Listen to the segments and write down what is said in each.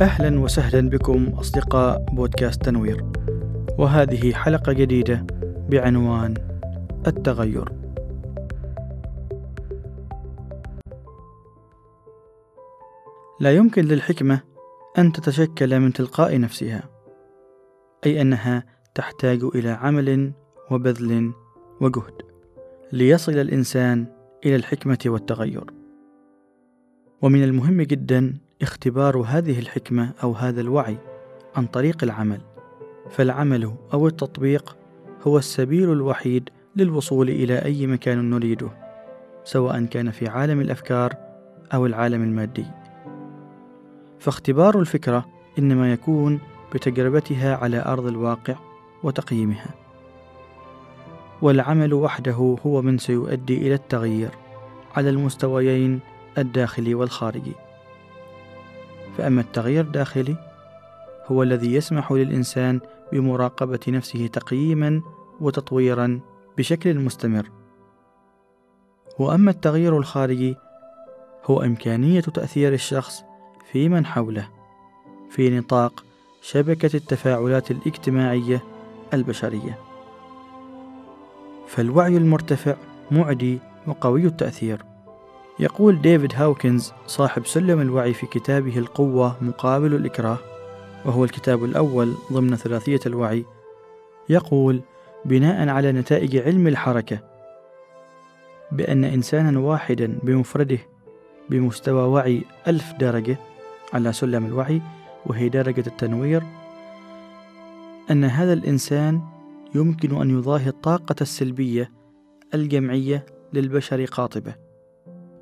أهلا وسهلا بكم أصدقاء بودكاست تنوير. وهذه حلقة جديدة بعنوان التغير. لا يمكن للحكمة أن تتشكل من تلقاء نفسها أي أنها تحتاج إلى عمل وبذل وجهد ليصل الإنسان إلى الحكمة والتغير. ومن المهم جدا اختبار هذه الحكمة أو هذا الوعي عن طريق العمل فالعمل أو التطبيق هو السبيل الوحيد للوصول إلى أي مكان نريده سواء كان في عالم الأفكار أو العالم المادي. فاختبار الفكرة إنما يكون بتجربتها على أرض الواقع وتقييمها. والعمل وحده هو من سيؤدي إلى التغيير على المستويين الداخلي والخارجي. فأما التغيير الداخلي هو الذي يسمح للإنسان بمراقبة نفسه تقييما وتطويرا بشكل مستمر. وأما التغيير الخارجي هو إمكانية تأثير الشخص في من حوله في نطاق شبكة التفاعلات الاجتماعية البشرية. فالوعي المرتفع معدي وقوي التأثير. يقول ديفيد هاوكنز صاحب سلم الوعي في كتابه القوة مقابل الإكراه وهو الكتاب الأول ضمن ثلاثية الوعي. يقول بناء على نتائج علم الحركة بأن إنسانا واحدا بمفرده بمستوى وعي ألف درجة على سلم الوعي وهي درجة التنوير أن هذا الإنسان يمكن أن يضاهي الطاقة السلبية الجمعية للبشر قاطبة.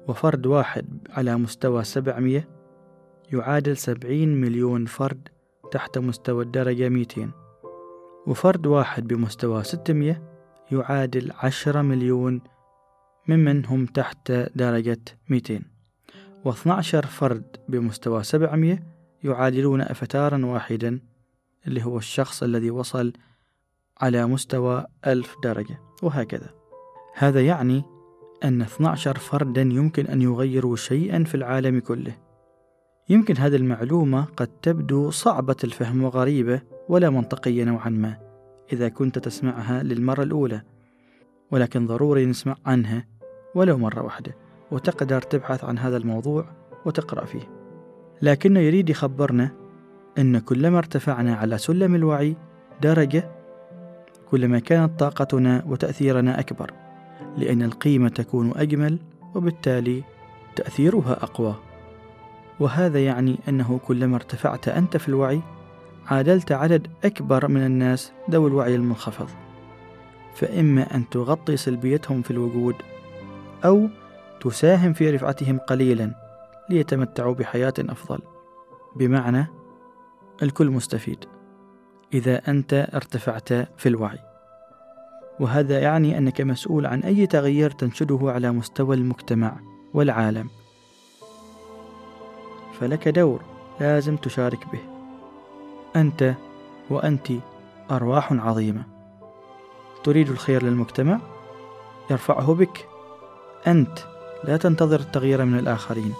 وفرد واحد على مستوى سبعمية يعادل سبعين مليون فرد تحت مستوى الدرجة ميتين. وفرد واحد بمستوى ستمية يعادل عشرة مليون ممن هم تحت درجة ميتين. واثنى عشر فرد بمستوى سبعمية يعادلون أفتارا واحدا اللي هو الشخص الذي وصل على مستوى ألف درجة وهكذا. هذا يعني أن 12 فردا يمكن أن يغيروا شيئا في العالم كله. يمكن هذه المعلومة قد تبدو صعبة الفهم وغريبة ولا منطقية نوعا ما إذا كنت تسمعها للمرة الأولى. ولكن ضروري نسمع عنها ولو مرة واحدة وتقدر تبحث عن هذا الموضوع وتقرأ فيه. لكنه يريد يخبرنا أن كلما ارتفعنا على سلم الوعي درجة كلما كانت طاقتنا وتأثيرنا أكبر. لأن القيمة تكون أجمل وبالتالي تأثيرها أقوى. وهذا يعني أنه كلما ارتفعت أنت في الوعي عادلت عدد أكبر من الناس ذوي الوعي المنخفض. فإما أن تغطي سلبيتهم في الوجود أو تساهم في رفعتهم قليلا ليتمتعوا بحياة أفضل. بمعنى الكل مستفيد إذا أنت ارتفعت في الوعي. وهذا يعني أنك مسؤول عن أي تغيير تنشده على مستوى المجتمع والعالم. فلك دور لازم تشارك به. أنت وأنت أرواح عظيمة. تريد الخير للمجتمع؟ يرفعه بك. أنت لا تنتظر التغيير من الآخرين.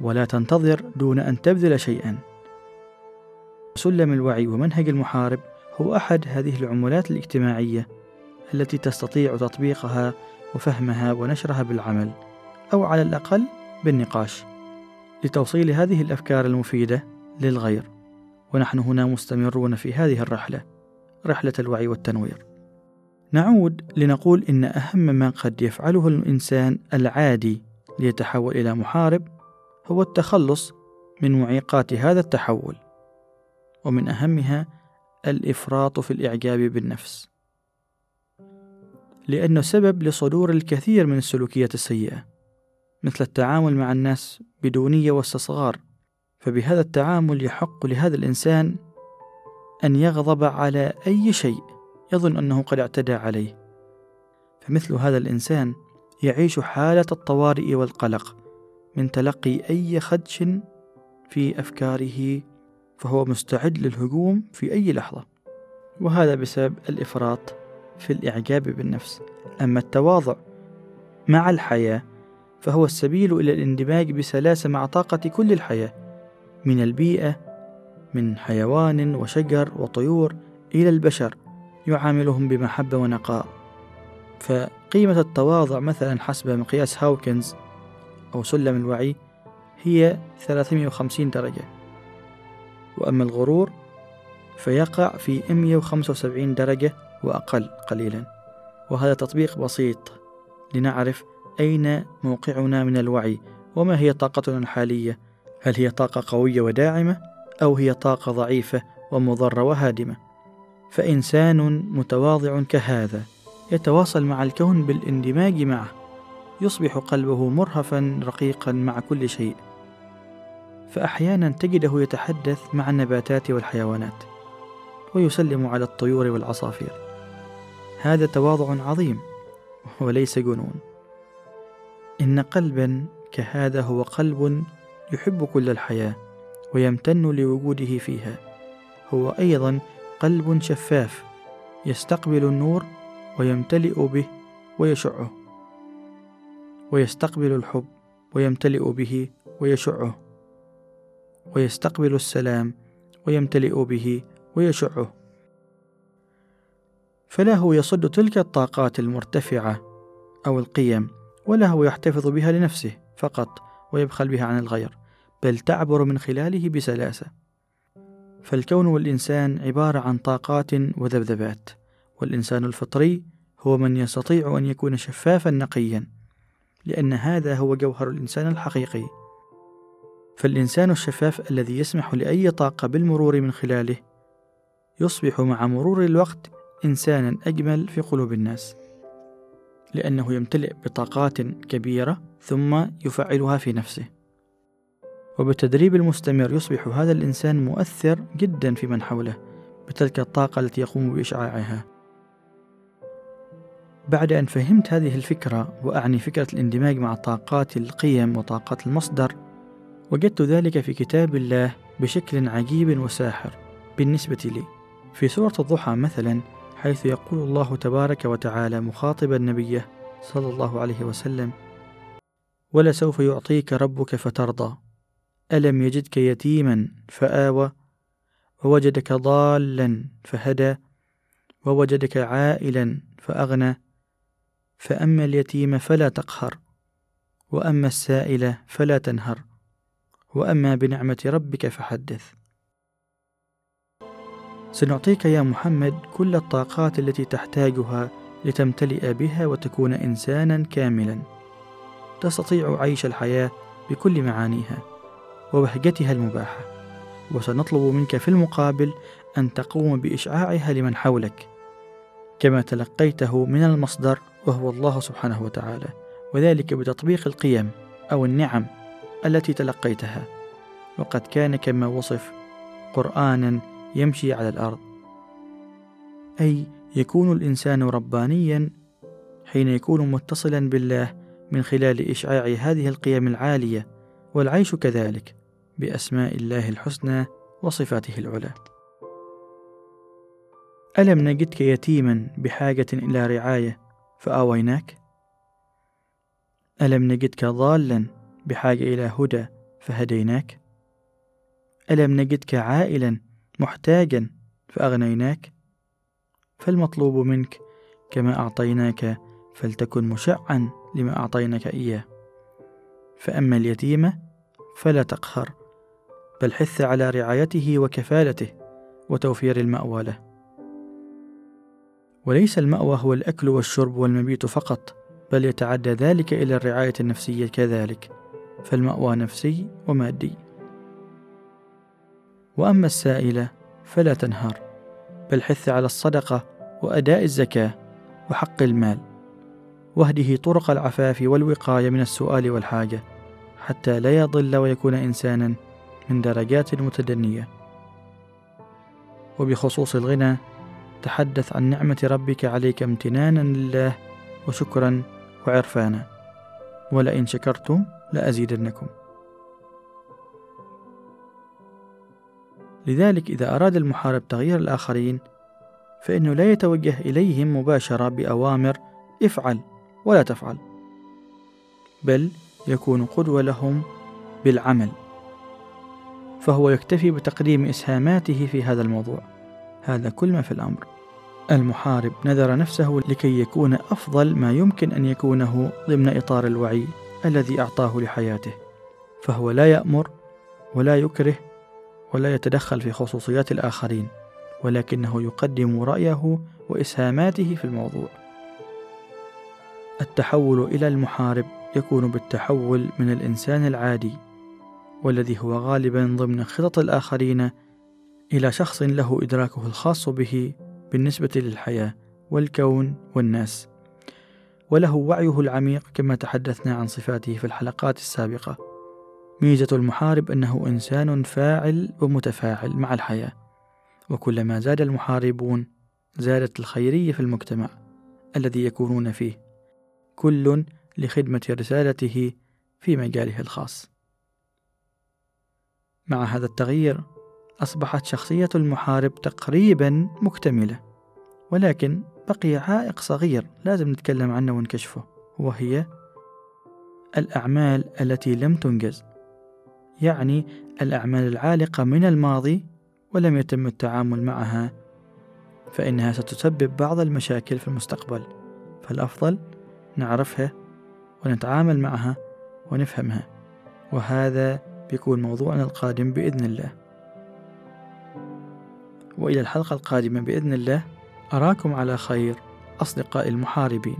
ولا تنتظر دون أن تبذل شيئا. سلم الوعي ومنهج المحارب. هو أحد هذه العملات الاجتماعية التي تستطيع تطبيقها وفهمها ونشرها بالعمل أو على الأقل بالنقاش لتوصيل هذه الأفكار المفيدة للغير. ونحن هنا مستمرون في هذه الرحلة رحلة الوعي والتنوير. نعود لنقول إن أهم ما قد يفعله الإنسان العادي ليتحول إلى محارب هو التخلص من معيقات هذا التحول ومن أهمها الإفراط في الإعجاب بالنفس. لأنه سبب لصدور الكثير من السلوكيات السيئة مثل التعامل مع الناس بدونية واستصغار. فبهذا التعامل يحق لهذا الإنسان أن يغضب على أي شيء يظن أنه قد اعتدى عليه. فمثل هذا الإنسان يعيش حالة الطوارئ والقلق من تلقي أي خدش في أفكاره فهو مستعد للهجوم في أي لحظة. وهذا بسبب الإفراط في الإعجاب بالنفس. أما التواضع مع الحياة فهو السبيل إلى الاندماج بسلاسة مع طاقة كل الحياة من البيئة من حيوان وشجر وطيور إلى البشر يعاملهم بمحبة ونقاء. فقيمة التواضع مثلا حسب مقياس هاوكنز أو سلم الوعي هي 350 درجة. وأما الغرور فيقع في 175 درجة وأقل قليلا. وهذا تطبيق بسيط لنعرف أين موقعنا من الوعي وما هي طاقتنا الحالية. هل هي طاقة قوية وداعمة أو هي طاقة ضعيفة ومضرة وهادمة؟ فإنسان متواضع كهذا يتواصل مع الكون بالاندماج معه يصبح قلبه مرهفا رقيقا مع كل شيء. فأحيانا تجده يتحدث مع النباتات والحيوانات ويسلم على الطيور والعصافير. هذا تواضع عظيم وليس جنون. إن قلبا كهذا هو قلب يحب كل الحياة ويمتن لوجوده فيها. هو أيضا قلب شفاف يستقبل النور ويمتلئ به ويشعه. ويستقبل الحب ويمتلئ به ويشعه. ويستقبل السلام ويمتلئ به ويشعه. فلا هو يصد تلك الطاقات المرتفعة أو القيم ولا هو يحتفظ بها لنفسه فقط ويبخل بها عن الغير بل تعبر من خلاله بسلاسة. فالكون والإنسان عبارة عن طاقات وذبذبات والإنسان الفطري هو من يستطيع أن يكون شفافا نقيا لأن هذا هو جوهر الإنسان الحقيقي. فالإنسان الشفاف الذي يسمح لأي طاقة بالمرور من خلاله يصبح مع مرور الوقت إنسانا أجمل في قلوب الناس لأنه يمتلئ بطاقات كبيرة ثم يفعلها في نفسه. وبالتدريب المستمر يصبح هذا الإنسان مؤثر جدا في من حوله بتلك الطاقة التي يقوم بإشعاعها. بعد أن فهمت هذه الفكرة وأعني فكرة الاندماج مع طاقات القيم وطاقات المصدر وجدت ذلك في كتاب الله بشكل عجيب وساحر بالنسبة لي. في سورة الضحى مثلا حيث يقول الله تبارك وتعالى مخاطبا نبيه صلى الله عليه وسلم ولسوف يعطيك ربك فترضى. ألم يجدك يتيما فآوى ووجدك ضالا فهدى ووجدك عائلا فأغنى. فأما اليتيم فلا تقهر وأما السائل فلا تنهر. وأما بنعمة ربك فحدث. سنعطيك يا محمد كل الطاقات التي تحتاجها لتمتلئ بها وتكون إنسانا كاملا. تستطيع عيش الحياة بكل معانيها وبهجتها المباحة وسنطلب منك في المقابل أن تقوم بإشعاعها لمن حولك كما تلقيته من المصدر وهو الله سبحانه وتعالى وذلك بتطبيق القيم أو النعم التي تلقيتها وقد كان كما وصف قرآنا يمشي على الأرض. أي يكون الإنسان ربانيا حين يكون متصلا بالله من خلال إشعاع هذه القيم العالية والعيش كذلك بأسماء الله الحسنى وصفاته العلى. ألم نجدك يتيما بحاجة إلى رعاية فآويناك؟ ألم نجدك ضالا بحاجة إلى هدى فهديناك. ألم نجدك عائلا محتاجا فأغنيناك. فالمطلوب منك كما أعطيناك فلتكن مشعا لما أعطيناك إياه. فأما اليتيم فلا تقهر بل حث على رعايته وكفالته وتوفير المأوى له. وليس المأوى هو الأكل والشرب والمبيت فقط بل يتعدى ذلك إلى الرعاية النفسية كذلك. فالمأوى نفسي ومادي. وأما السائلة فلا تنهار بل حث على الصدقة وأداء الزكاة وحق المال واهده طرق العفاف والوقاية من السؤال والحاجة حتى لا يضل ويكون إنسانا من درجات متدنية. وبخصوص الغنى تحدث عن نعمة ربك عليك امتنانا لله وشكرا وعرفانا. ولئن شكرتم لأزيدنكم. لذلك إذا أراد المحارب تغيير الآخرين فإنه لا يتوجه إليهم مباشرة بأوامر افعل ولا تفعل بل يكون قدوة لهم بالعمل فهو يكتفي بتقديم إسهاماته في هذا الموضوع. هذا كل ما في الأمر. المحارب نذر نفسه لكي يكون أفضل ما يمكن أن يكونه ضمن إطار الوعي. الذي أعطاه لحياته فهو لا يأمر ولا يكره ولا يتدخل في خصوصيات الآخرين ولكنه يقدم رأيه وإسهاماته في الموضوع. التحول إلى المحارب يكون بالتحول من الإنسان العادي والذي هو غالبا ضمن خطط الآخرين إلى شخص له إدراكه الخاص به بالنسبة للحياة والكون والناس. وله وعيه العميق كما تحدثنا عن صفاته في الحلقات السابقة. ميزة المحارب أنه إنسان فاعل ومتفاعل مع الحياة. وكلما زاد المحاربون زادت الخيرية في المجتمع الذي يكونون فيه. كل لخدمة رسالته في مجاله الخاص. مع هذا التغيير أصبحت شخصية المحارب تقريبا مكتملة. ولكن بقي عائق صغير لازم نتكلم عنه ونكشفه وهي الأعمال التي لم تنجز يعني الأعمال العالقة من الماضي ولم يتم التعامل معها فإنها ستسبب بعض المشاكل في المستقبل فالأفضل نعرفها ونتعامل معها ونفهمها وهذا بيكون موضوعنا القادم بإذن الله. وإلى الحلقة القادمة بإذن الله أراكم على خير أصدقائي المحاربين.